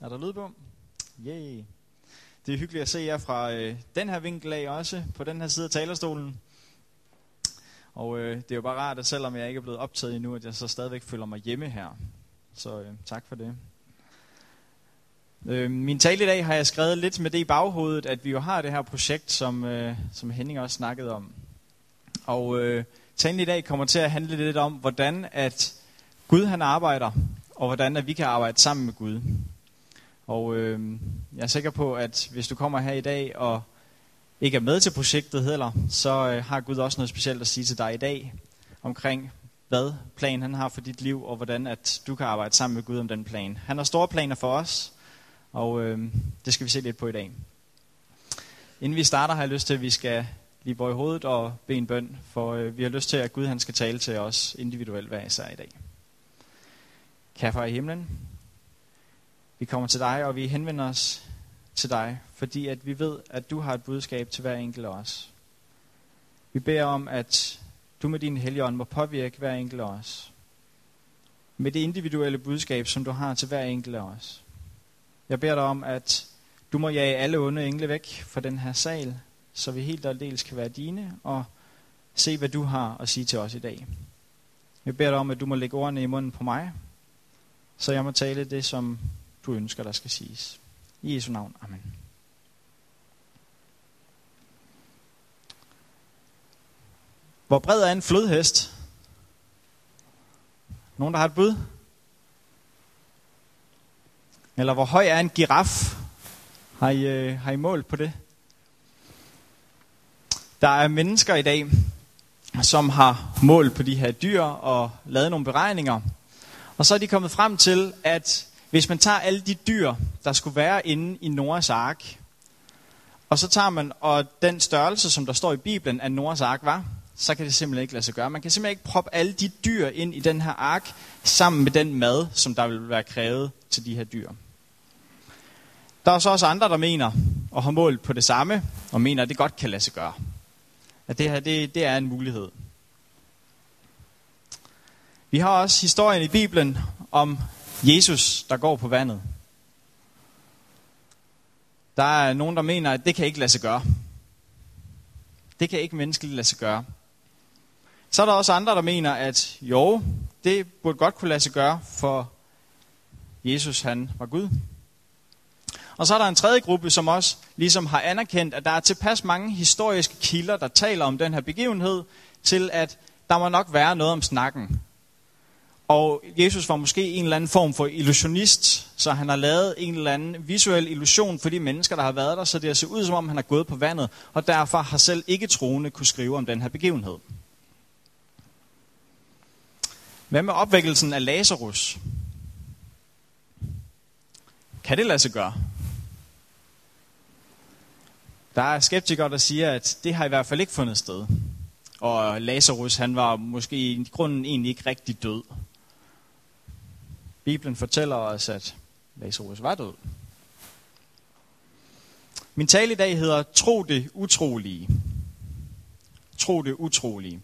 Er der lyd på? Yay. Det er hyggeligt at se jer fra øh, den her vinkel af også, på den her side af talerstolen. Og øh, det er jo bare rart, at selvom jeg ikke er blevet optaget endnu, at jeg så stadigvæk føler mig hjemme her. Så øh, tak for det. Øh, min tale i dag har jeg skrevet lidt med det i baghovedet, at vi jo har det her projekt, som, øh, som Henning også snakkede om. Og øh, talen i dag kommer til at handle lidt om, hvordan at Gud han arbejder, og hvordan at vi kan arbejde sammen med Gud. Og øh, jeg er sikker på, at hvis du kommer her i dag og ikke er med til projektet heller, så øh, har Gud også noget specielt at sige til dig i dag omkring, hvad plan han har for dit liv, og hvordan at du kan arbejde sammen med Gud om den plan. Han har store planer for os, og øh, det skal vi se lidt på i dag. Inden vi starter, har jeg lyst til, at vi skal lige bøje hovedet og bede en bøn, for øh, vi har lyst til, at Gud han skal tale til os individuelt hver især i dag. Kære far i himlen, vi kommer til dig, og vi henvender os til dig, fordi at vi ved, at du har et budskab til hver enkelt af os. Vi beder om, at du med din helligånd må påvirke hver enkelt af os. Med det individuelle budskab, som du har til hver enkelt af os. Jeg beder dig om, at du må jage alle onde engle væk fra den her sal, så vi helt og dels kan være dine, og se, hvad du har at sige til os i dag. Jeg beder dig om, at du må lægge ordene i munden på mig, så jeg må tale det, som du ønsker, der skal siges. I Jesu navn. Amen. Hvor bred er en flodhest? Nogen, der har et bud? Eller hvor høj er en giraf? Har I, øh, har I mål på det? Der er mennesker i dag, som har mål på de her dyr og lavet nogle beregninger. Og så er de kommet frem til, at hvis man tager alle de dyr, der skulle være inde i Noras ark, og så tager man og den størrelse, som der står i Bibelen, at Noras ark var, så kan det simpelthen ikke lade sig gøre. Man kan simpelthen ikke proppe alle de dyr ind i den her ark, sammen med den mad, som der vil være krævet til de her dyr. Der er så også andre, der mener, og har målt på det samme, og mener, at det godt kan lade sig gøre. At det her, det, det er en mulighed. Vi har også historien i Bibelen om Jesus, der går på vandet. Der er nogen, der mener, at det kan ikke lade sig gøre. Det kan ikke menneskeligt lade sig gøre. Så er der også andre, der mener, at jo, det burde godt kunne lade sig gøre, for Jesus han var Gud. Og så er der en tredje gruppe, som også ligesom har anerkendt, at der er tilpas mange historiske kilder, der taler om den her begivenhed, til at der må nok være noget om snakken. Og Jesus var måske en eller anden form for illusionist, så han har lavet en eller anden visuel illusion for de mennesker, der har været der, så det har set ud som om, han har gået på vandet, og derfor har selv ikke troende kunne skrive om den her begivenhed. Hvad med opvækkelsen af Lazarus? Kan det lade sig gøre? Der er skeptikere, der siger, at det har i hvert fald ikke fundet sted. Og Lazarus, han var måske i grunden egentlig ikke rigtig død. Bibelen fortæller os, at Lazarus var død. Min tale i dag hedder Tro det utrolige. Tro det utrolige.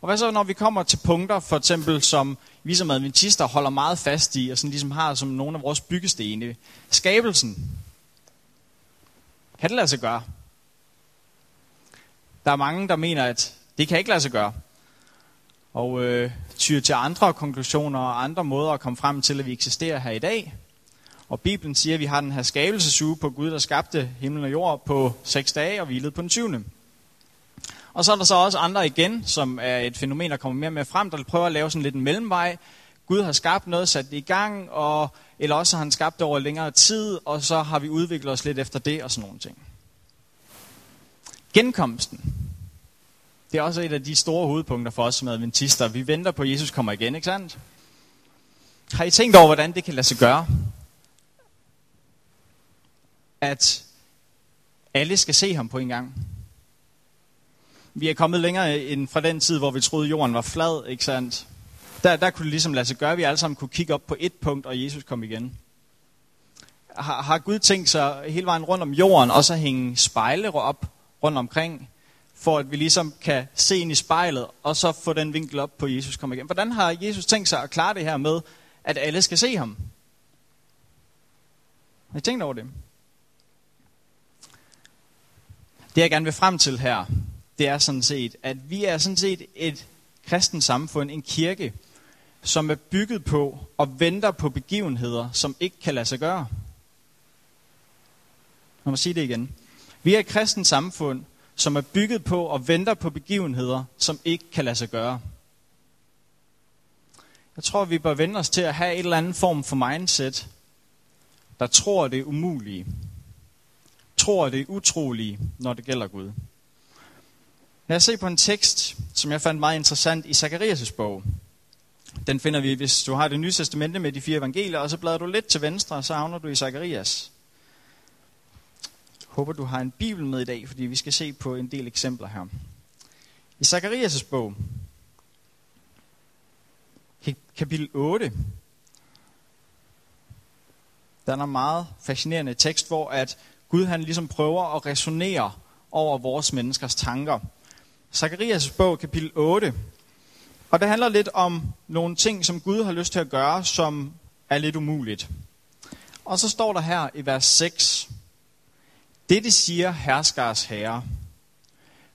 Og hvad så, når vi kommer til punkter, for eksempel som vi som adventister holder meget fast i, og sådan ligesom har som nogle af vores byggestene. Skabelsen. Kan det lade sig gøre? Der er mange, der mener, at det kan ikke lade sig gøre. Og øh, tyr til andre konklusioner og andre måder at komme frem til, at vi eksisterer her i dag. Og Bibelen siger, at vi har den her skabelsesuge på Gud, der skabte himmel og jord på seks dage og hvilede på den syvende. Og så er der så også andre igen, som er et fænomen, der kommer mere og mere frem, der prøver at lave sådan lidt en mellemvej. Gud har skabt noget, sat det i gang, og, eller også har han skabt det over længere tid, og så har vi udviklet os lidt efter det og sådan nogle ting. Genkomsten. Det er også et af de store hovedpunkter for os som adventister. Vi venter på, at Jesus kommer igen, ikke sandt? Har I tænkt over, hvordan det kan lade sig gøre? At alle skal se ham på en gang. Vi er kommet længere end fra den tid, hvor vi troede, jorden var flad, ikke sandt? Der, der kunne det ligesom lade sig gøre, at vi alle sammen kunne kigge op på et punkt, og Jesus kom igen. Har, har Gud tænkt sig hele vejen rundt om jorden, og så hænge spejle op rundt omkring, for at vi ligesom kan se ind i spejlet, og så få den vinkel op på Jesus kommer igen. Hvordan har Jesus tænkt sig at klare det her med, at alle skal se ham? Har I tænkt over det? Det jeg gerne vil frem til her, det er sådan set, at vi er sådan set et kristent samfund, en kirke, som er bygget på og venter på begivenheder, som ikke kan lade sig gøre. Lad mig sige det igen. Vi er et kristent samfund, som er bygget på og venter på begivenheder, som ikke kan lade sig gøre. Jeg tror, vi bør vende os til at have et eller andet form for mindset, der tror det umulige. Tror det utrolige, når det gælder Gud. Lad os se på en tekst, som jeg fandt meget interessant i Zacharias' bog. Den finder vi, hvis du har det nye testamente med de fire evangelier, og så bladrer du lidt til venstre, og så havner du i Zacharias. Håber, du har en bibel med i dag, fordi vi skal se på en del eksempler her. I Zakarias' bog, kapitel 8, der er en meget fascinerende tekst, hvor at Gud han ligesom prøver at resonere over vores menneskers tanker. Zakarias' bog, kapitel 8. Og det handler lidt om nogle ting, som Gud har lyst til at gøre, som er lidt umuligt. Og så står der her i vers 6. Dette siger herskars herre.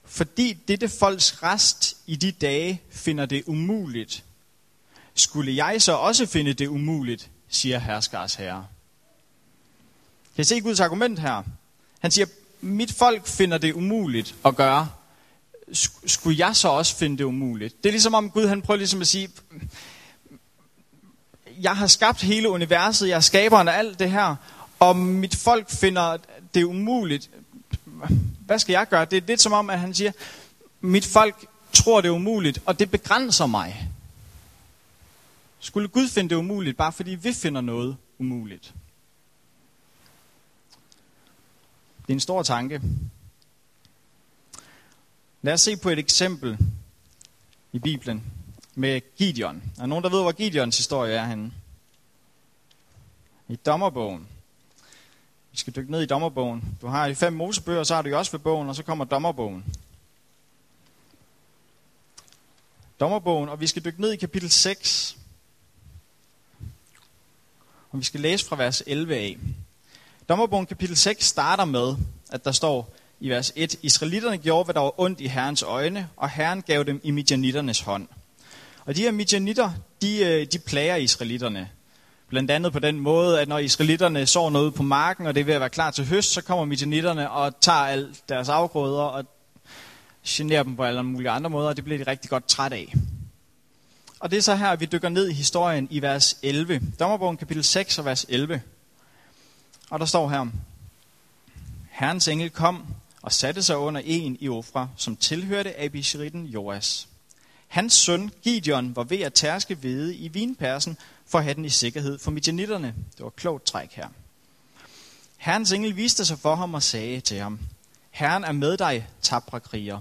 Fordi dette folks rest i de dage finder det umuligt, skulle jeg så også finde det umuligt, siger herskars herre. Kan I se Guds argument her? Han siger, mit folk finder det umuligt at gøre. Skulle jeg så også finde det umuligt? Det er ligesom om Gud han prøver ligesom at sige, jeg har skabt hele universet, jeg er skaberen af alt det her, og mit folk finder det er umuligt. Hvad skal jeg gøre? Det er lidt som om, at han siger, mit folk tror det er umuligt, og det begrænser mig. Skulle Gud finde det umuligt, bare fordi vi finder noget umuligt? Det er en stor tanke. Lad os se på et eksempel i Bibelen med Gideon. Er der nogen, der ved, hvor Gideons historie er henne? I dommerbogen. Vi skal dykke ned i dommerbogen. Du har de fem mosebøger, så har du jo også ved bogen, og så kommer dommerbogen. Dommerbogen, og vi skal dykke ned i kapitel 6. Og vi skal læse fra vers 11 af. Dommerbogen kapitel 6 starter med, at der står i vers 1, Israelitterne gjorde, hvad der var ondt i Herrens øjne, og Herren gav dem i midjanitternes hånd. Og de her midjanitter, de, øh, de plager israelitterne. Blandt andet på den måde, at når israelitterne sår noget på marken, og det er ved at være klar til høst, så kommer midjanitterne og tager alt deres afgrøder og generer dem på alle mulige andre måder, og det bliver de rigtig godt træt af. Og det er så her, at vi dykker ned i historien i vers 11. Dommerbogen kapitel 6 og vers 11. Og der står her, Herrens engel kom og satte sig under en i Ofra, som tilhørte Abisheritten Joas. Hans søn Gideon var ved at tærske hvede i vinpersen for at have den i sikkerhed for midjanitterne. Det var klogt træk her. Herrens engel viste sig for ham og sagde til ham, Herren er med dig, tabre kriger.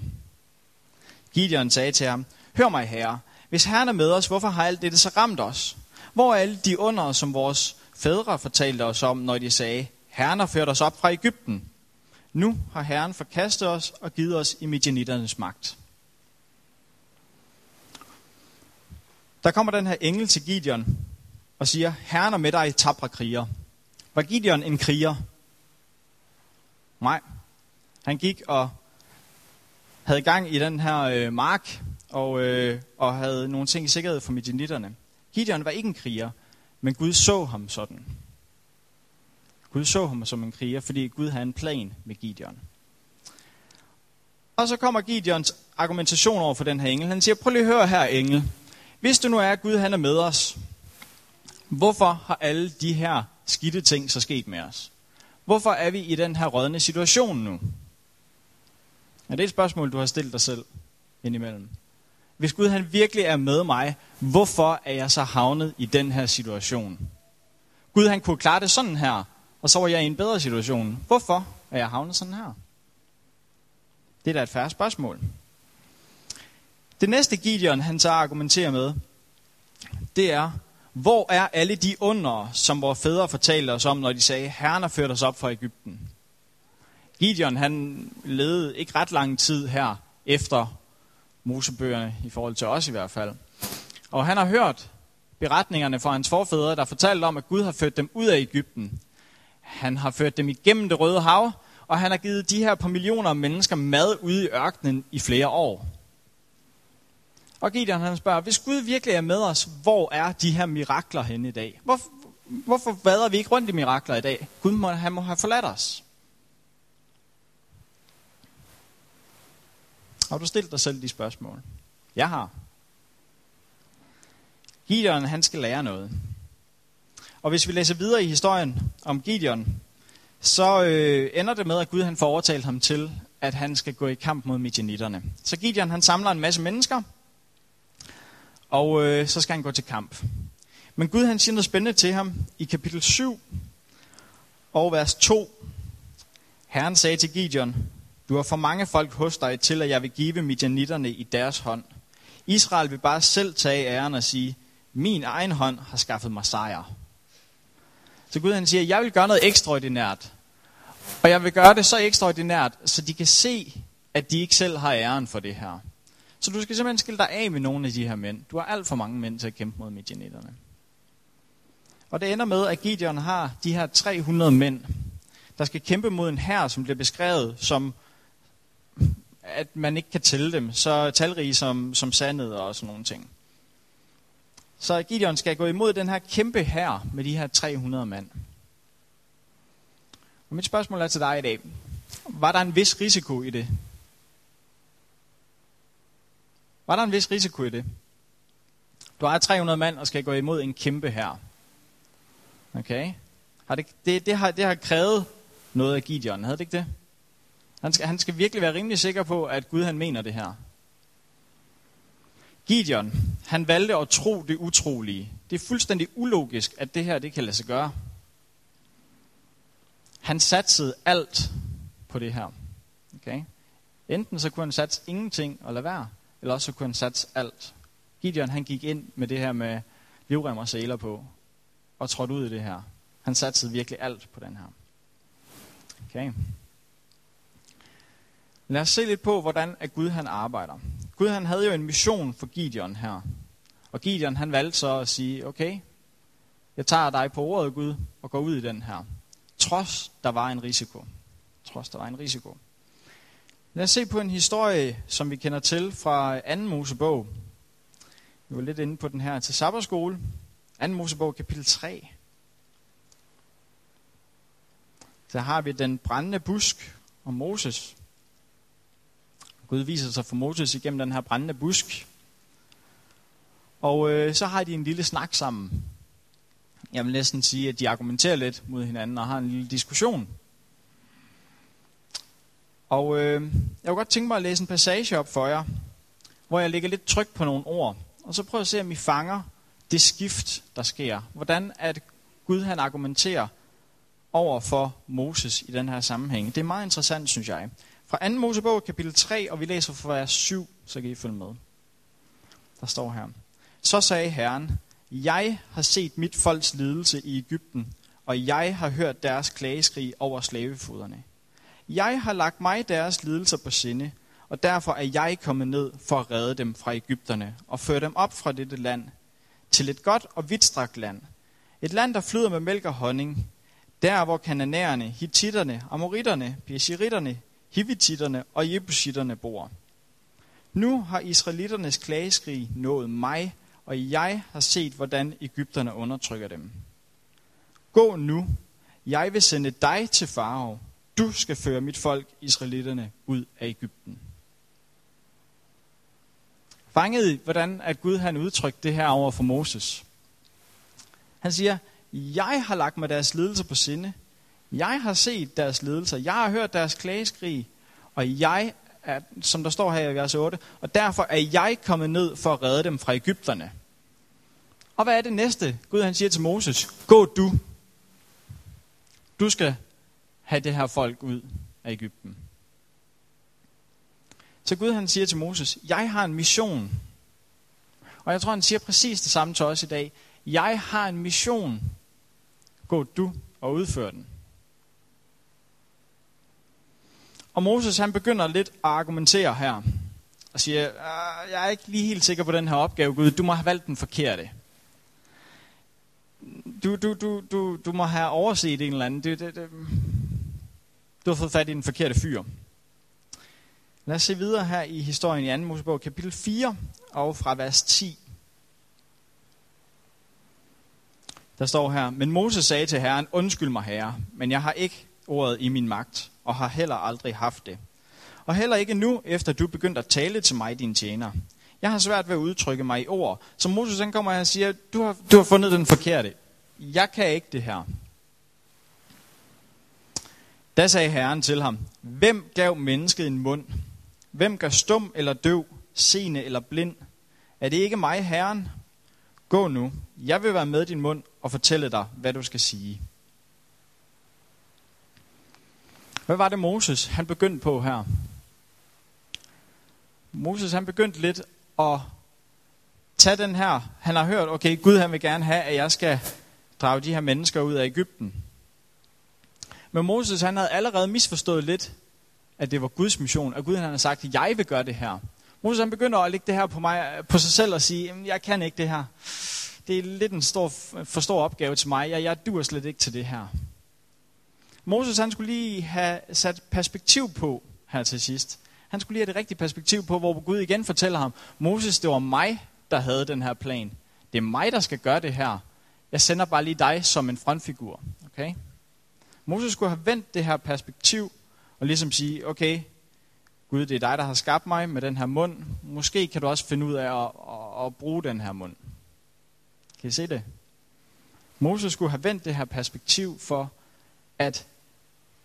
Gideon sagde til ham, Hør mig, herre, hvis Herren er med os, hvorfor har alt dette så ramt os? Hvor er alle de under, som vores fædre fortalte os om, når de sagde, Herren har ført os op fra Ægypten. Nu har Herren forkastet os og givet os i midjanitternes magt. Der kommer den her engel til Gideon og siger, Herren er med dig, tabre kriger. Var Gideon en kriger? Nej. Han gik og havde gang i den her øh, mark, og, øh, og havde nogle ting i sikkerhed for midjanitterne. Gideon var ikke en kriger, men Gud så ham sådan. Gud så ham som en kriger, fordi Gud havde en plan med Gideon. Og så kommer Gideons argumentation over for den her engel. Han siger, prøv lige at høre her, engel. Hvis du nu er, at Gud han er med os, hvorfor har alle de her skidte ting så sket med os? Hvorfor er vi i den her rådne situation nu? Er det et spørgsmål, du har stillet dig selv indimellem? Hvis Gud han virkelig er med mig, hvorfor er jeg så havnet i den her situation? Gud han kunne klare det sådan her, og så var jeg i en bedre situation. Hvorfor er jeg havnet sådan her? Det er da et færre spørgsmål. Det næste Gideon, han så argumenterer med, det er, hvor er alle de under, som vores fædre fortalte os om, når de sagde, Herren har ført os op fra Ægypten? Gideon, han levede ikke ret lang tid her efter Mosebøgerne, i forhold til os i hvert fald. Og han har hørt beretningerne fra hans forfædre, der fortalte om, at Gud har ført dem ud af Ægypten. Han har ført dem igennem det røde hav, og han har givet de her par millioner af mennesker mad ude i ørkenen i flere år. Og Gideon han spørger, hvis Gud virkelig er med os, hvor er de her mirakler henne i dag? Hvor, hvorfor vader vi ikke rundt i mirakler i dag? Gud må, han må have forladt os. Har du stillet dig selv de spørgsmål? Jeg har. Gideon, han skal lære noget. Og hvis vi læser videre i historien om Gideon, så øh, ender det med, at Gud han får overtalt ham til, at han skal gå i kamp mod midjanitterne. Så Gideon han samler en masse mennesker, og øh, så skal han gå til kamp. Men Gud han siger noget spændende til ham i kapitel 7 og vers 2. Herren sagde til Gideon, du har for mange folk hos dig til, at jeg vil give midjanitterne i deres hånd. Israel vil bare selv tage æren og sige, min egen hånd har skaffet mig sejr. Så Gud han siger, jeg vil gøre noget ekstraordinært. Og jeg vil gøre det så ekstraordinært, så de kan se, at de ikke selv har æren for det her. Så du skal simpelthen skille dig af med nogle af de her mænd. Du har alt for mange mænd til at kæmpe mod midjanitterne. Og det ender med, at Gideon har de her 300 mænd, der skal kæmpe mod en hær, som bliver beskrevet som, at man ikke kan tælle dem, så talrige som, som sandet og sådan nogle ting. Så Gideon skal gå imod den her kæmpe hær med de her 300 mand. Og mit spørgsmål er til dig i dag. Var der en vis risiko i det? Var der en vis risiko i det? Du har 300 mand og skal gå imod en kæmpe her. Okay? Har det, det, det, har, det har krævet noget af Gideon, havde det ikke det? Han skal, han skal virkelig være rimelig sikker på, at Gud han mener det her. Gideon, han valgte at tro det utrolige. Det er fuldstændig ulogisk, at det her det kan lade sig gøre. Han satsede alt på det her. Okay? Enten så kunne han satse ingenting og lade være, eller også så kunne han satse alt. Gideon han gik ind med det her med livrem og sæler på, og trådte ud i det her. Han satsede virkelig alt på den her. Okay. Lad os se lidt på, hvordan at Gud han arbejder. Gud han havde jo en mission for Gideon her. Og Gideon han valgte så at sige, okay, jeg tager dig på ordet Gud og går ud i den her. Trods der var en risiko. Trods der var en risiko. Lad os se på en historie, som vi kender til fra 2. Mosebog. Vi var lidt inde på den her til sabberskole. 2. Mosebog kapitel 3. Så har vi den brændende busk og Moses. Gud viser sig for Moses igennem den her brændende busk. Og øh, så har de en lille snak sammen. Jeg vil næsten sige, at de argumenterer lidt mod hinanden og har en lille diskussion. Og øh, jeg kunne godt tænke mig at læse en passage op for jer, hvor jeg lægger lidt tryk på nogle ord. Og så prøver at se, om I fanger det skift, der sker. Hvordan at Gud han argumenterer over for Moses i den her sammenhæng. Det er meget interessant, synes jeg. Fra 2. Mosebog, kapitel 3, og vi læser fra vers 7, så kan I følge med. Der står her. Så sagde Herren, jeg har set mit folks lidelse i Ægypten, og jeg har hørt deres klageskrig over slavefoderne. Jeg har lagt mig deres lidelser på sinde, og derfor er jeg kommet ned for at redde dem fra Ægypterne og føre dem op fra dette land til et godt og vidtstrakt land. Et land, der flyder med mælk og honning. Der, hvor kananæerne, hititterne, amoritterne, pesiritterne, hivititterne og jebusitterne bor. Nu har israelitternes klageskrig nået mig, og jeg har set, hvordan Ægypterne undertrykker dem. Gå nu, jeg vil sende dig til Farao, du skal føre mit folk, israelitterne, ud af Ægypten. Fanget hvordan at Gud han udtrykte det her over for Moses. Han siger, jeg har lagt mig deres ledelse på sinde. Jeg har set deres ledelser. Jeg har hørt deres klageskrig. Og jeg er, som der står her i vers 8, og derfor er jeg kommet ned for at redde dem fra Ægypterne. Og hvad er det næste? Gud han siger til Moses, gå du. Du skal have det her folk ud af Ægypten. Så Gud han siger til Moses, jeg har en mission. Og jeg tror, han siger præcis det samme til os i dag. Jeg har en mission. Gå du og udfør den. Og Moses han begynder lidt at argumentere her. Og siger, ah, jeg er ikke lige helt sikker på den her opgave, Gud. Du må have valgt den forkerte. du, du, du, du, du må have overset en eller anden. Det, det, det, du har fået fat i den forkerte fyr. Lad os se videre her i historien i 2. Mosebog, kapitel 4, og fra vers 10. Der står her, men Moses sagde til Herren, undskyld mig herre, men jeg har ikke ordet i min magt, og har heller aldrig haft det. Og heller ikke nu, efter du begyndte at tale til mig, din tjener. Jeg har svært ved at udtrykke mig i ord. Så Moses han kommer og siger, du har, du har fundet den forkerte. Jeg kan ikke det her. Da sagde Herren til ham, hvem gav mennesket en mund? Hvem gør stum eller døv, seende eller blind? Er det ikke mig, Herren? Gå nu, jeg vil være med din mund og fortælle dig, hvad du skal sige. Hvad var det Moses, han begyndte på her? Moses, han begyndte lidt at tage den her. Han har hørt, okay, Gud han vil gerne have, at jeg skal drage de her mennesker ud af Ægypten. Men Moses, han havde allerede misforstået lidt, at det var Guds mission, at Gud han havde sagt, at jeg vil gøre det her. Moses han begynder at lægge det her på, mig, på sig selv og sige, jeg kan ikke det her. Det er lidt en stor, for stor opgave til mig. Jeg, jeg duer slet ikke til det her. Moses han skulle lige have sat perspektiv på her til sidst. Han skulle lige have det rigtige perspektiv på, hvor Gud igen fortæller ham, Moses, det var mig, der havde den her plan. Det er mig, der skal gøre det her. Jeg sender bare lige dig som en frontfigur. Okay? Moses skulle have vendt det her perspektiv og ligesom sige, okay, Gud, det er dig, der har skabt mig med den her mund. Måske kan du også finde ud af at, at, at bruge den her mund. Kan I se det? Moses skulle have vendt det her perspektiv for, at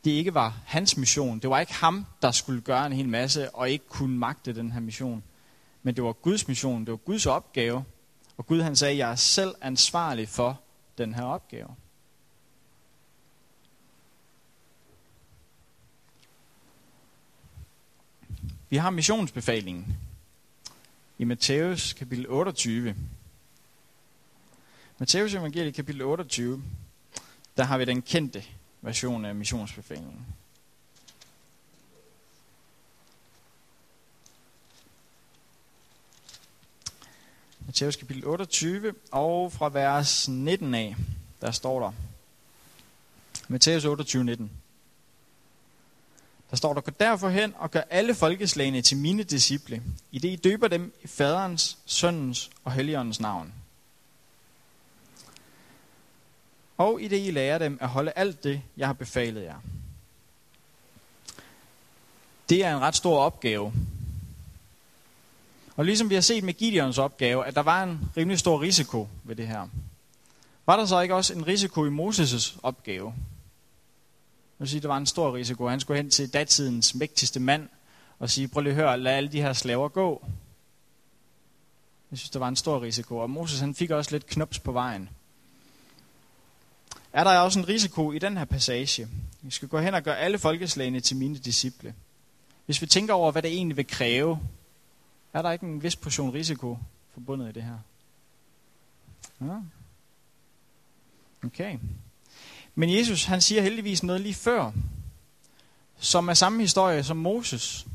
det ikke var hans mission. Det var ikke ham, der skulle gøre en hel masse og ikke kunne magte den her mission. Men det var Guds mission, det var Guds opgave. Og Gud han sagde, jeg er selv ansvarlig for den her opgave. Vi har missionsbefalingen i Matthæus kapitel 28. Matthæus evangelie kapitel 28, der har vi den kendte version af missionsbefalingen. Matthæus kapitel 28, og fra vers 19 af, der står der, Matthæus 28, 19. Der står der, gå derfor hen og gør alle folkeslagene til mine disciple, i det I døber dem i faderens, søndens og helligåndens navn. Og i det I lærer dem at holde alt det, jeg har befalet jer. Det er en ret stor opgave. Og ligesom vi har set med Gideons opgave, at der var en rimelig stor risiko ved det her. Var der så ikke også en risiko i Moses' opgave? Jeg vil sige, der var en stor risiko. Han skulle hen til datidens mægtigste mand og sige, prøv lige at høre, lad alle de her slaver gå. Jeg synes, der var en stor risiko. Og Moses han fik også lidt knops på vejen. Er der også en risiko i den her passage? Vi skal gå hen og gøre alle folkeslagene til mine disciple. Hvis vi tænker over, hvad det egentlig vil kræve, er der ikke en vis portion risiko forbundet i det her? Ja. Okay. Men Jesus, han siger heldigvis noget lige før, som er samme historie som Moses.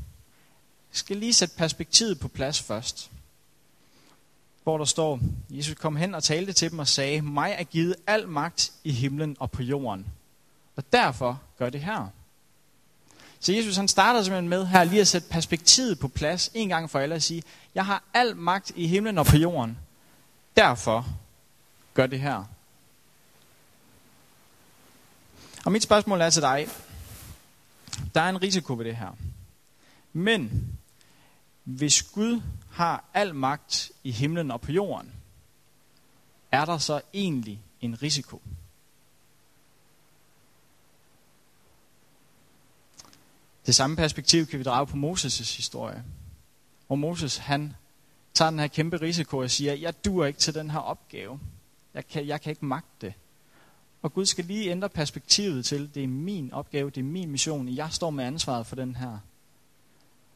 Jeg skal lige sætte perspektivet på plads først. Hvor der står, Jesus kom hen og talte til dem og sagde, mig er givet al magt i himlen og på jorden. Og derfor gør det her. Så Jesus han starter simpelthen med her lige at sætte perspektivet på plads en gang for alle og sige, jeg har al magt i himlen og på jorden. Derfor gør det her. Og mit spørgsmål er til dig. Der er en risiko ved det her. Men hvis Gud har al magt i himlen og på jorden, er der så egentlig en risiko? Det samme perspektiv kan vi drage på Moses' historie. Hvor Moses, han tager den her kæmpe risiko og siger, jeg duer ikke til den her opgave. Jeg kan, jeg kan ikke magte det. Og Gud skal lige ændre perspektivet til, det er min opgave, det er min mission, jeg står med ansvaret for den her.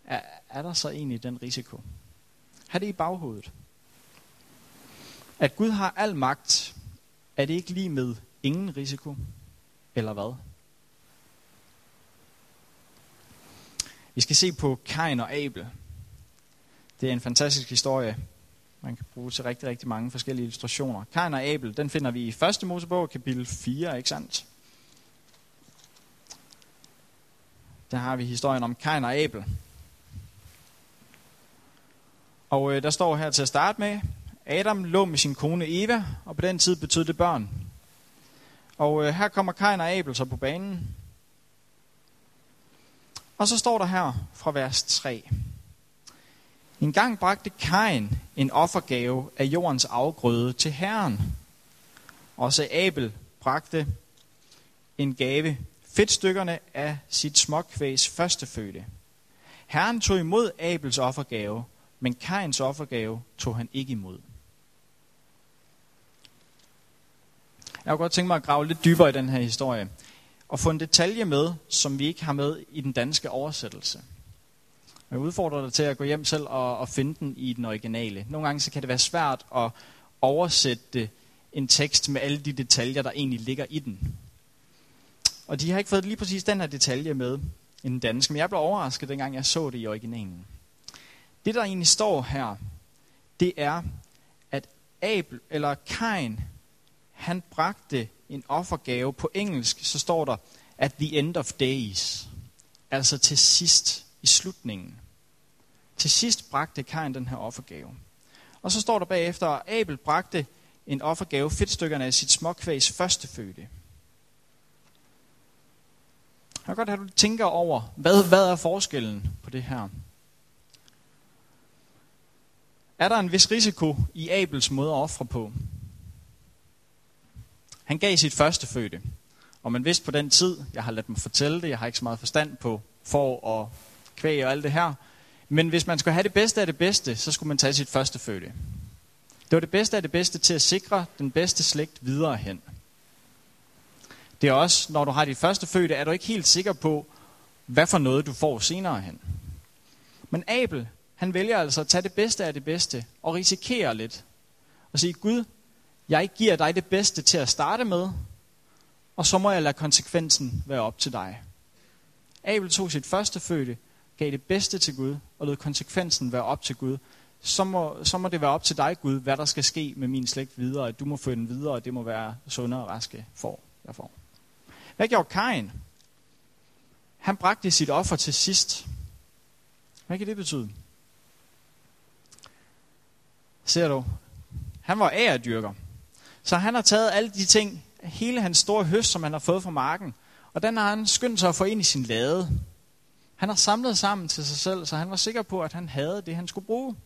Er, er der så egentlig den risiko? Har det i baghovedet. At Gud har al magt, er det ikke lige med ingen risiko? Eller hvad? Vi skal se på Kain og Abel. Det er en fantastisk historie man kan bruge til rigtig, rigtig mange forskellige illustrationer. Kain og Abel, den finder vi i 1. Mosebog, kapitel 4, ikke sandt? Der har vi historien om Kain og Abel. Og øh, der står her til at starte med, Adam lå med sin kone Eva, og på den tid betød det børn. Og øh, her kommer Kain og Abel så på banen. Og så står der her fra vers 3. En gang bragte Kain en offergave af jordens afgrøde til Herren. Også Abel bragte en gave, fedtstykkerne af sit småkvægs førstefødte. Herren tog imod Abels offergave, men Kains offergave tog han ikke imod. Jeg kunne godt tænke mig at grave lidt dybere i den her historie, og få en detalje med, som vi ikke har med i den danske oversættelse. Jeg udfordrer dig til at gå hjem selv og, og finde den i den originale. Nogle gange så kan det være svært at oversætte en tekst med alle de detaljer, der egentlig ligger i den. Og de har ikke fået lige præcis den her detalje med i den danske, men jeg blev overrasket, dengang jeg så det i originalen. Det, der egentlig står her, det er, at Abel, eller Kain, han bragte en offergave. På engelsk, så står der, at the end of days. Altså til sidst, i slutningen. Til sidst bragte Kain den her offergave. Og så står der bagefter, at Abel bragte en offergave, fedtstykkerne af sit småkvægs førstefødte. Jeg kan godt have, at du tænker over, hvad, hvad er forskellen på det her? Er der en vis risiko i Abels måde at ofre på? Han gav sit første føde. Og man vidste på den tid, jeg har ladt mig fortælle det, jeg har ikke så meget forstand på for og kvæg og alt det her. Men hvis man skulle have det bedste af det bedste, så skulle man tage sit første fødte. Det var det bedste af det bedste til at sikre den bedste slægt videre hen. Det er også, når du har dit første fødte, er du ikke helt sikker på, hvad for noget du får senere hen. Men Abel, han vælger altså at tage det bedste af det bedste og risikere lidt. Og sige, Gud, jeg giver dig det bedste til at starte med, og så må jeg lade konsekvensen være op til dig. Abel tog sit første fødte, gav det bedste til Gud, og lod konsekvensen være op til Gud. Så må, så må det være op til dig, Gud, hvad der skal ske med min slægt videre, at du må føre den videre, og det må være sundere og raske for, jeg får. Hvad gjorde Kain? Han bragte sit offer til sidst. Hvad kan det betyde? Ser du? Han var æredyrker. Så han har taget alle de ting, hele hans store høst, som han har fået fra marken, og den har han skyndt sig at få ind i sin lade. Han har samlet sammen til sig selv, så han var sikker på, at han havde det, han skulle bruge.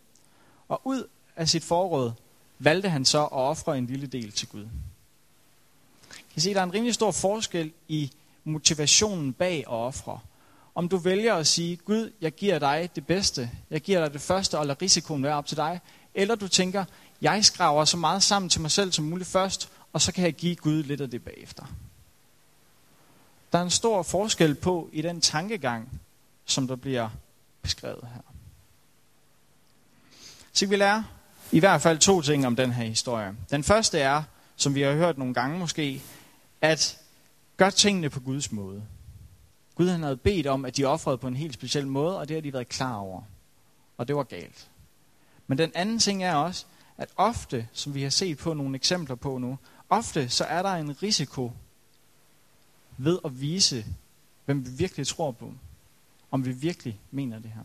Og ud af sit forråd valgte han så at ofre en lille del til Gud. Kan I se, der er en rimelig stor forskel i motivationen bag at ofre. Om du vælger at sige, Gud, jeg giver dig det bedste, jeg giver dig det første, og lader risikoen være op til dig, eller du tænker, jeg skraver så meget sammen til mig selv som muligt først, og så kan jeg give Gud lidt af det bagefter. Der er en stor forskel på i den tankegang, som der bliver beskrevet her. Så vi lærer i hvert fald to ting om den her historie. Den første er, som vi har hørt nogle gange måske, at gør tingene på Guds måde. Gud han havde bedt om, at de offrede på en helt speciel måde, og det har de været klar over. Og det var galt. Men den anden ting er også, at ofte, som vi har set på nogle eksempler på nu, ofte så er der en risiko ved at vise, hvem vi virkelig tror på. Om vi virkelig mener det her.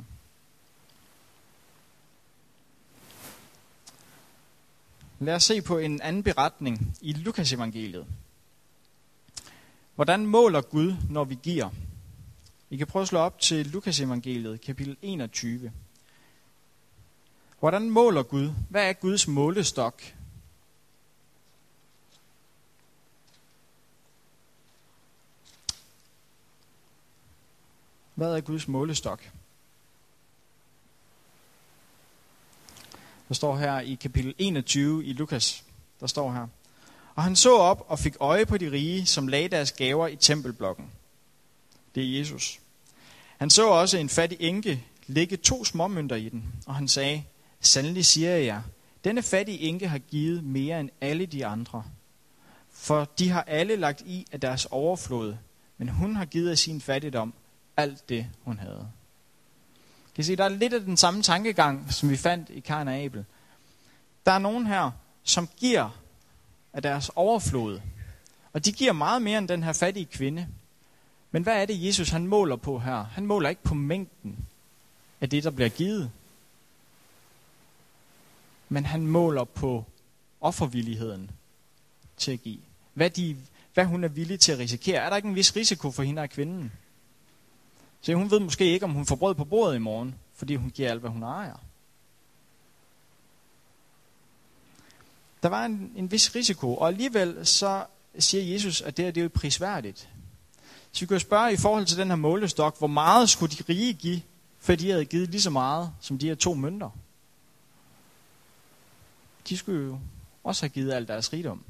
Lad os se på en anden beretning i Lukas evangeliet. Hvordan måler Gud, når vi giver? I kan prøve at slå op til Lukas evangeliet, kapitel 21. Hvordan måler Gud? Hvad er Guds målestok? Hvad er Guds målestok? Der står her i kapitel 21 i Lukas, der står her. Og han så op og fik øje på de rige, som lagde deres gaver i tempelblokken. Det er Jesus. Han så også en fattig enke ligge to småmønter i den, og han sagde, Sandelig siger jeg, denne fattige enke har givet mere end alle de andre. For de har alle lagt i af deres overflod, men hun har givet af sin fattigdom alt det, hun havde. Kan I se, der er lidt af den samme tankegang, som vi fandt i Kain og Abel. Der er nogen her, som giver af deres overflod. Og de giver meget mere end den her fattige kvinde. Men hvad er det, Jesus han måler på her? Han måler ikke på mængden af det, der bliver givet. Men han måler på offervilligheden til at give. Hvad, de, hvad hun er villig til at risikere. Er der ikke en vis risiko for hende og kvinden? Så hun ved måske ikke, om hun får brød på bordet i morgen, fordi hun giver alt, hvad hun ejer. Der var en, en vis risiko, og alligevel så siger Jesus, at det, her, det er jo prisværdigt. Så vi kan jo spørge i forhold til den her målestok, hvor meget skulle de rige give, for de havde givet lige så meget som de her to mønter. De skulle jo også have givet al deres rigdom.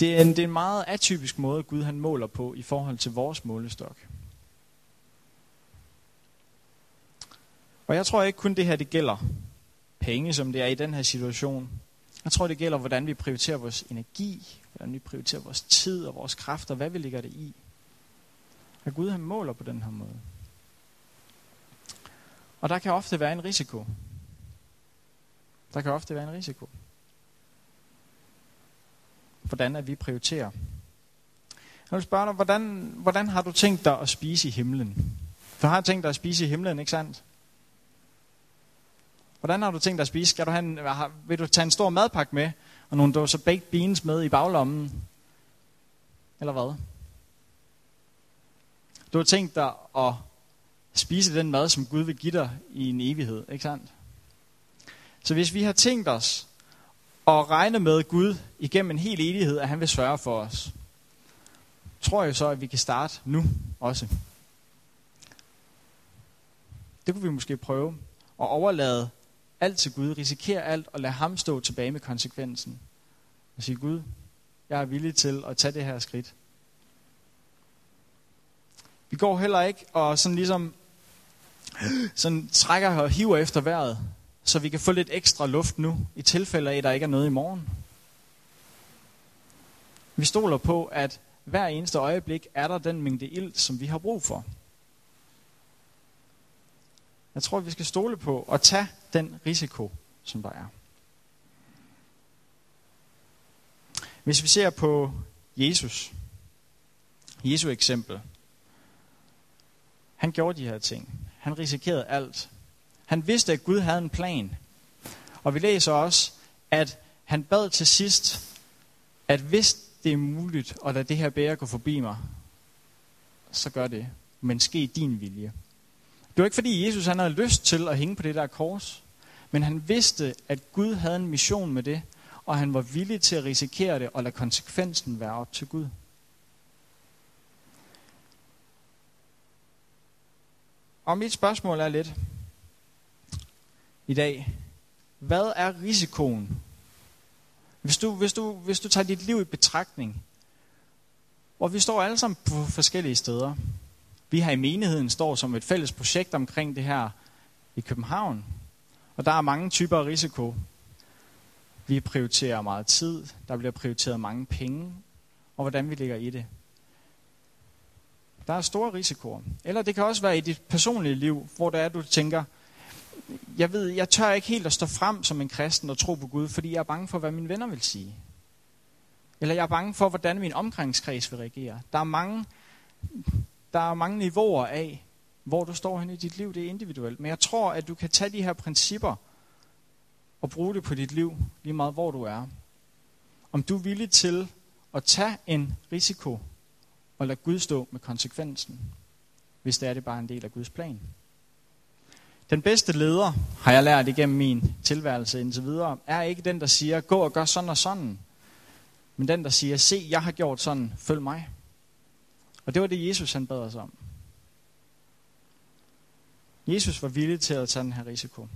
Det er, en, det er en meget atypisk måde, Gud han måler på i forhold til vores målestok. Og jeg tror ikke kun det her, det gælder penge, som det er i den her situation. Jeg tror, det gælder, hvordan vi prioriterer vores energi, hvordan vi prioriterer vores tid og vores kræfter, hvad vi ligger det i. At Gud han måler på den her måde. Og der kan ofte være en risiko. Der kan ofte være en risiko. Hvordan er vi prioriterer. Jeg vil spørge dig, hvordan, hvordan har du tænkt dig at spise i himlen? Du har tænkt dig at spise i himlen, ikke sandt? Hvordan har du tænkt dig at spise? Skal du have en, vil du tage en stor madpakke med, og nogle dåser baked beans med i baglommen? Eller hvad? Du har tænkt dig at spise den mad, som Gud vil give dig i en evighed, ikke sandt? Så hvis vi har tænkt os at regne med Gud igennem en hel evighed, at han vil sørge for os, tror jeg så, at vi kan starte nu også. Det kunne vi måske prøve at overlade alt til Gud, risikere alt og lade ham stå tilbage med konsekvensen. Og sige, Gud, jeg er villig til at tage det her skridt. Vi går heller ikke og sådan ligesom sådan trækker og hiver efter vejret, så vi kan få lidt ekstra luft nu, i tilfælde af, at der ikke er noget i morgen. Vi stoler på, at hver eneste øjeblik er der den mængde ild, som vi har brug for. Jeg tror, vi skal stole på og tage den risiko, som der er. Hvis vi ser på Jesus, Jesu eksempel, han gjorde de her ting. Han risikerede alt. Han vidste, at Gud havde en plan. Og vi læser også, at han bad til sidst, at hvis det er muligt at lade det her bære gå forbi mig, så gør det. Men ske din vilje. Det var ikke fordi Jesus han havde lyst til at hænge på det der kors, men han vidste, at Gud havde en mission med det, og han var villig til at risikere det og lade konsekvensen være op til Gud. Og mit spørgsmål er lidt i dag, hvad er risikoen? Hvis du, hvis, du, hvis du tager dit liv i betragtning, hvor vi står alle sammen på forskellige steder, vi her i menigheden står som et fælles projekt omkring det her i København. Og der er mange typer af risiko. Vi prioriterer meget tid, der bliver prioriteret mange penge, og hvordan vi ligger i det. Der er store risikoer. Eller det kan også være i dit personlige liv, hvor der er, du tænker, jeg ved, jeg tør ikke helt at stå frem som en kristen og tro på Gud, fordi jeg er bange for, hvad mine venner vil sige. Eller jeg er bange for, hvordan min omgangskreds vil reagere. Der er mange der er mange niveauer af, hvor du står hen i dit liv. Det er individuelt. Men jeg tror, at du kan tage de her principper og bruge det på dit liv, lige meget hvor du er. Om du er villig til at tage en risiko og lade Gud stå med konsekvensen, hvis det er det bare en del af Guds plan. Den bedste leder, har jeg lært igennem min tilværelse indtil videre, er ikke den, der siger, gå og gør sådan og sådan, men den, der siger, se, jeg har gjort sådan, følg mig. Og det var det, Jesus han bad os om. Jesus var villig til at tage den her risiko.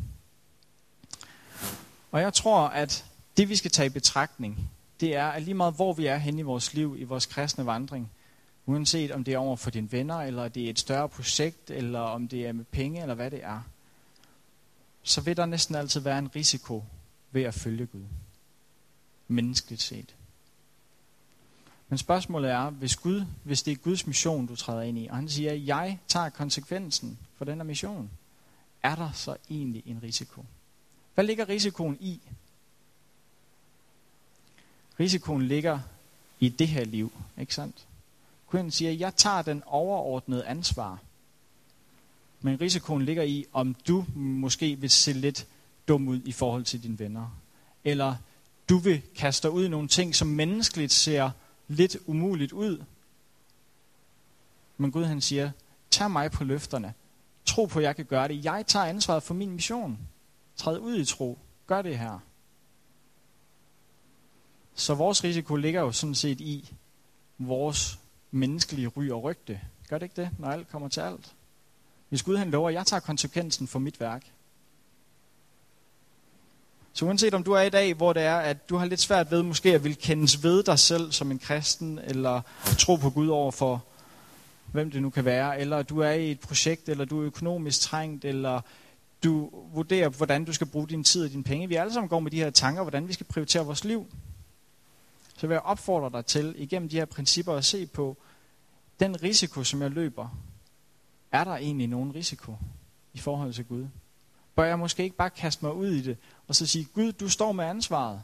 Og jeg tror, at det vi skal tage i betragtning, det er, at lige meget hvor vi er henne i vores liv, i vores kristne vandring, uanset om det er over for dine venner, eller det er et større projekt, eller om det er med penge, eller hvad det er, så vil der næsten altid være en risiko ved at følge Gud. Menneskeligt set. Men spørgsmålet er, hvis, Gud, hvis det er Guds mission, du træder ind i, og han siger, at jeg tager konsekvensen for den her mission, er der så egentlig en risiko? Hvad ligger risikoen i? Risikoen ligger i det her liv, ikke sandt? Gud siger, jeg tager den overordnede ansvar. Men risikoen ligger i, om du måske vil se lidt dum ud i forhold til dine venner. Eller du vil kaste ud i nogle ting, som menneskeligt ser lidt umuligt ud. Men Gud han siger, tag mig på løfterne. Tro på, at jeg kan gøre det. Jeg tager ansvaret for min mission. Træd ud i tro. Gør det her. Så vores risiko ligger jo sådan set i vores menneskelige ry og rygte. Gør det ikke det, når alt kommer til alt? Hvis Gud han lover, at jeg tager konsekvensen for mit værk. Så uanset om du er i dag, hvor det er, at du har lidt svært ved måske at vil kendes ved dig selv som en kristen, eller tro på Gud over for, hvem det nu kan være, eller du er i et projekt, eller du er økonomisk trængt, eller du vurderer, hvordan du skal bruge din tid og dine penge. Vi alle sammen går med de her tanker, hvordan vi skal prioritere vores liv. Så vil jeg opfordre dig til, igennem de her principper, at se på, den risiko, som jeg løber, er der egentlig nogen risiko i forhold til Gud? Bør jeg måske ikke bare kaste mig ud i det, og så sige, Gud, du står med ansvaret.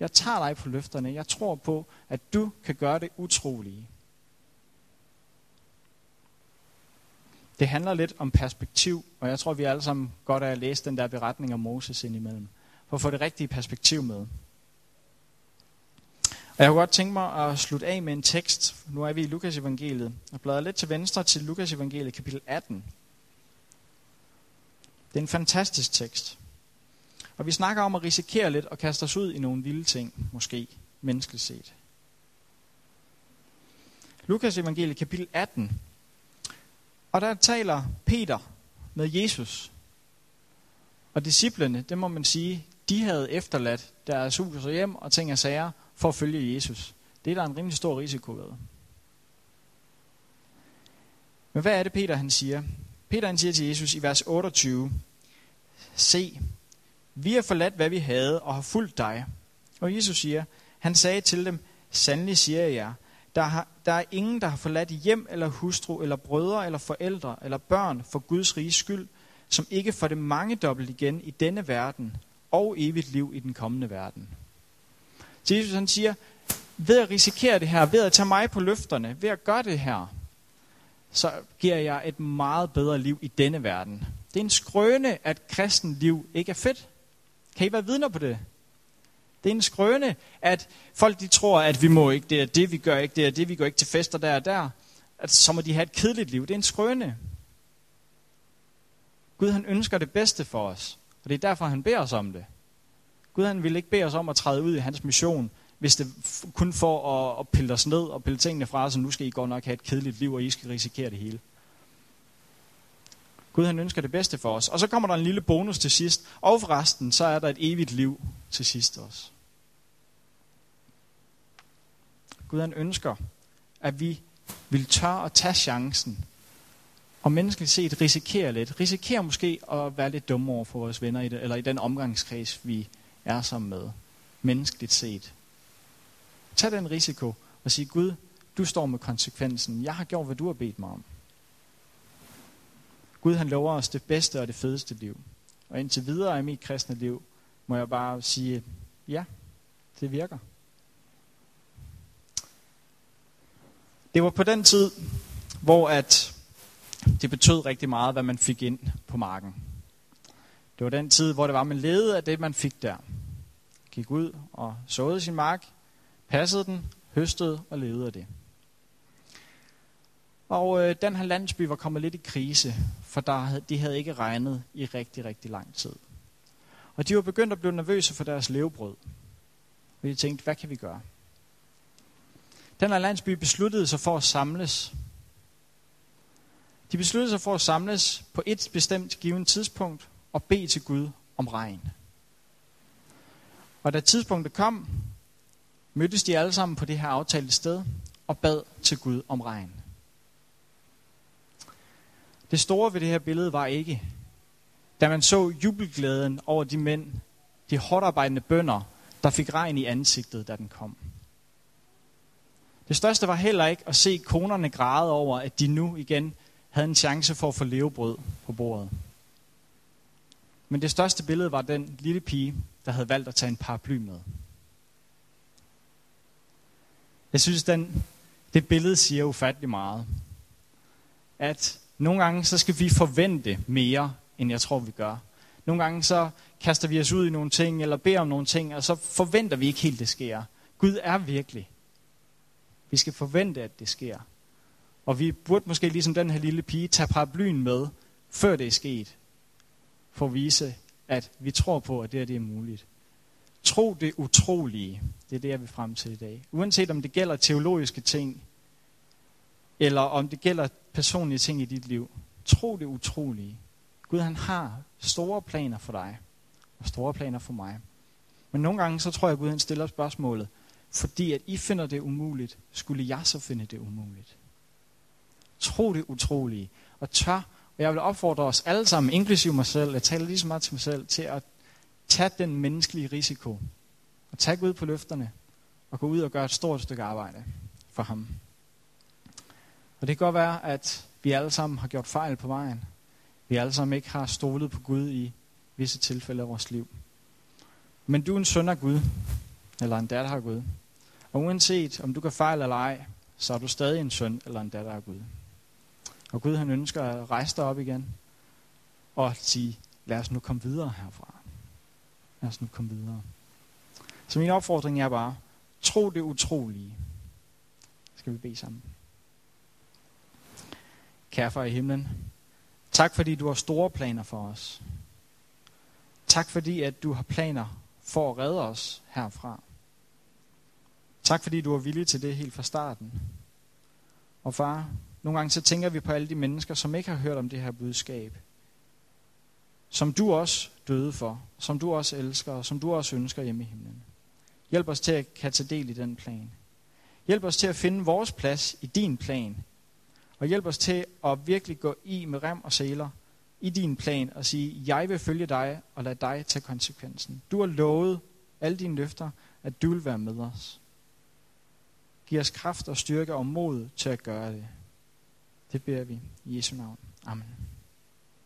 Jeg tager dig på løfterne. Jeg tror på, at du kan gøre det utrolige. Det handler lidt om perspektiv, og jeg tror, vi alle sammen godt er at læse den der beretning om Moses indimellem, for at få det rigtige perspektiv med. Og jeg kunne godt tænke mig at slutte af med en tekst. Nu er vi i Lukas evangeliet. og bladrer lidt til venstre til Lukas evangeliet, kapitel 18. Det er en fantastisk tekst. Og vi snakker om at risikere lidt og kaste os ud i nogle vilde ting, måske menneskeligt set. Lukas evangeliet, kapitel 18. Og der taler Peter med Jesus. Og disciplene, det må man sige, de havde efterladt deres hus og hjem og ting og sager, for at følge Jesus. Det er der en rimelig stor risiko ved. Men hvad er det, Peter han siger? Peter han siger til Jesus i vers 28, Se, vi har forladt, hvad vi havde, og har fulgt dig. Og Jesus siger, han sagde til dem, Sandelig siger jeg jer, der, har, der er ingen, der har forladt hjem eller hustru, eller brødre, eller forældre, eller børn for Guds rige skyld, som ikke får det mange dobbelt igen i denne verden, og evigt liv i den kommende verden. Så Jesus han siger, ved at risikere det her, ved at tage mig på løfterne, ved at gøre det her, så giver jeg et meget bedre liv i denne verden. Det er en skrøne, at kristen liv ikke er fedt. Kan I være vidner på det? Det er en skrøne, at folk de tror, at vi må ikke det er det, vi gør ikke det er det, vi går ikke til fester der og der. At så må de have et kedeligt liv. Det er en skrøne. Gud han ønsker det bedste for os, og det er derfor, han beder os om det. Gud han vil ikke bede os om at træde ud i hans mission, hvis det kun for at, at pille os ned og pille tingene fra os, nu skal I godt nok have et kedeligt liv, og I skal risikere det hele. Gud han ønsker det bedste for os. Og så kommer der en lille bonus til sidst. Og forresten, så er der et evigt liv til sidst også. Gud han ønsker, at vi vil tør at tage chancen. Og menneskeligt set risikere lidt. Risikere måske at være lidt dumme over for vores venner i det, eller i den omgangskreds, vi er sammen med. Menneskeligt set. Tag den risiko og sige, Gud, du står med konsekvensen. Jeg har gjort, hvad du har bedt mig om. Gud han lover os det bedste og det fedeste liv. Og indtil videre i mit kristne liv, må jeg bare sige, ja, det virker. Det var på den tid, hvor at det betød rigtig meget, hvad man fik ind på marken. Det var den tid, hvor det var, man levede af det, man fik der. Gik ud og såede sin mark, passede den, høstede og levede af det. Og øh, den her landsby var kommet lidt i krise, for der, de havde ikke regnet i rigtig, rigtig lang tid. Og de var begyndt at blive nervøse for deres levebrød. Og de tænkte, hvad kan vi gøre? Den her landsby besluttede sig for at samles. De besluttede sig for at samles på et bestemt givet tidspunkt og bede til Gud om regn. Og da tidspunktet kom, mødtes de alle sammen på det her aftalte sted og bad til Gud om regn. Det store ved det her billede var ikke, da man så jubelglæden over de mænd, de hårdt arbejdende bønder, der fik regn i ansigtet, da den kom. Det største var heller ikke at se konerne græde over, at de nu igen havde en chance for at få levebrød på bordet. Men det største billede var den lille pige, der havde valgt at tage en paraply med. Jeg synes, den, det billede siger ufattelig meget. At nogle gange så skal vi forvente mere, end jeg tror, vi gør. Nogle gange så kaster vi os ud i nogle ting, eller beder om nogle ting, og så forventer vi ikke helt, det sker. Gud er virkelig. Vi skal forvente, at det sker. Og vi burde måske ligesom den her lille pige tage paraplyen med, før det er sket. For at vise, at vi tror på, at det her det er muligt. Tro det utrolige. Det er det, jeg vil frem til i dag. Uanset om det gælder teologiske ting, eller om det gælder personlige ting i dit liv. Tro det utrolige. Gud han har store planer for dig, og store planer for mig. Men nogle gange så tror jeg, at Gud han stiller spørgsmålet, fordi at I finder det umuligt, skulle jeg så finde det umuligt? Tro det utrolige, og tør, og jeg vil opfordre os alle sammen, inklusive mig selv, jeg taler lige så meget til mig selv, til at Tag den menneskelige risiko, og tage ud på løfterne, og gå ud og gøre et stort stykke arbejde for ham. Og det kan godt være, at vi alle sammen har gjort fejl på vejen. Vi alle sammen ikke har stolet på Gud i visse tilfælde af vores liv. Men du er en søn af Gud, eller en datter af Gud. Og uanset om du kan fejle eller ej, så er du stadig en søn eller en datter af Gud. Og Gud han ønsker at rejse dig op igen og sige, lad os nu komme videre herfra. Lad os nu komme videre. Så min opfordring er bare, tro det utrolige. Skal vi bede sammen. Kære far i himlen, tak fordi du har store planer for os. Tak fordi at du har planer for at redde os herfra. Tak fordi du er villig til det helt fra starten. Og far, nogle gange så tænker vi på alle de mennesker, som ikke har hørt om det her budskab. Som du også døde for, som du også elsker, og som du også ønsker hjemme i himlen. Hjælp os til at kan tage del i den plan. Hjælp os til at finde vores plads i din plan. Og hjælp os til at virkelig gå i med rem og sæler i din plan og sige, jeg vil følge dig og lade dig tage konsekvensen. Du har lovet alle dine løfter, at du vil være med os. Giv os kraft og styrke og mod til at gøre det. Det beder vi i Jesu navn. Amen.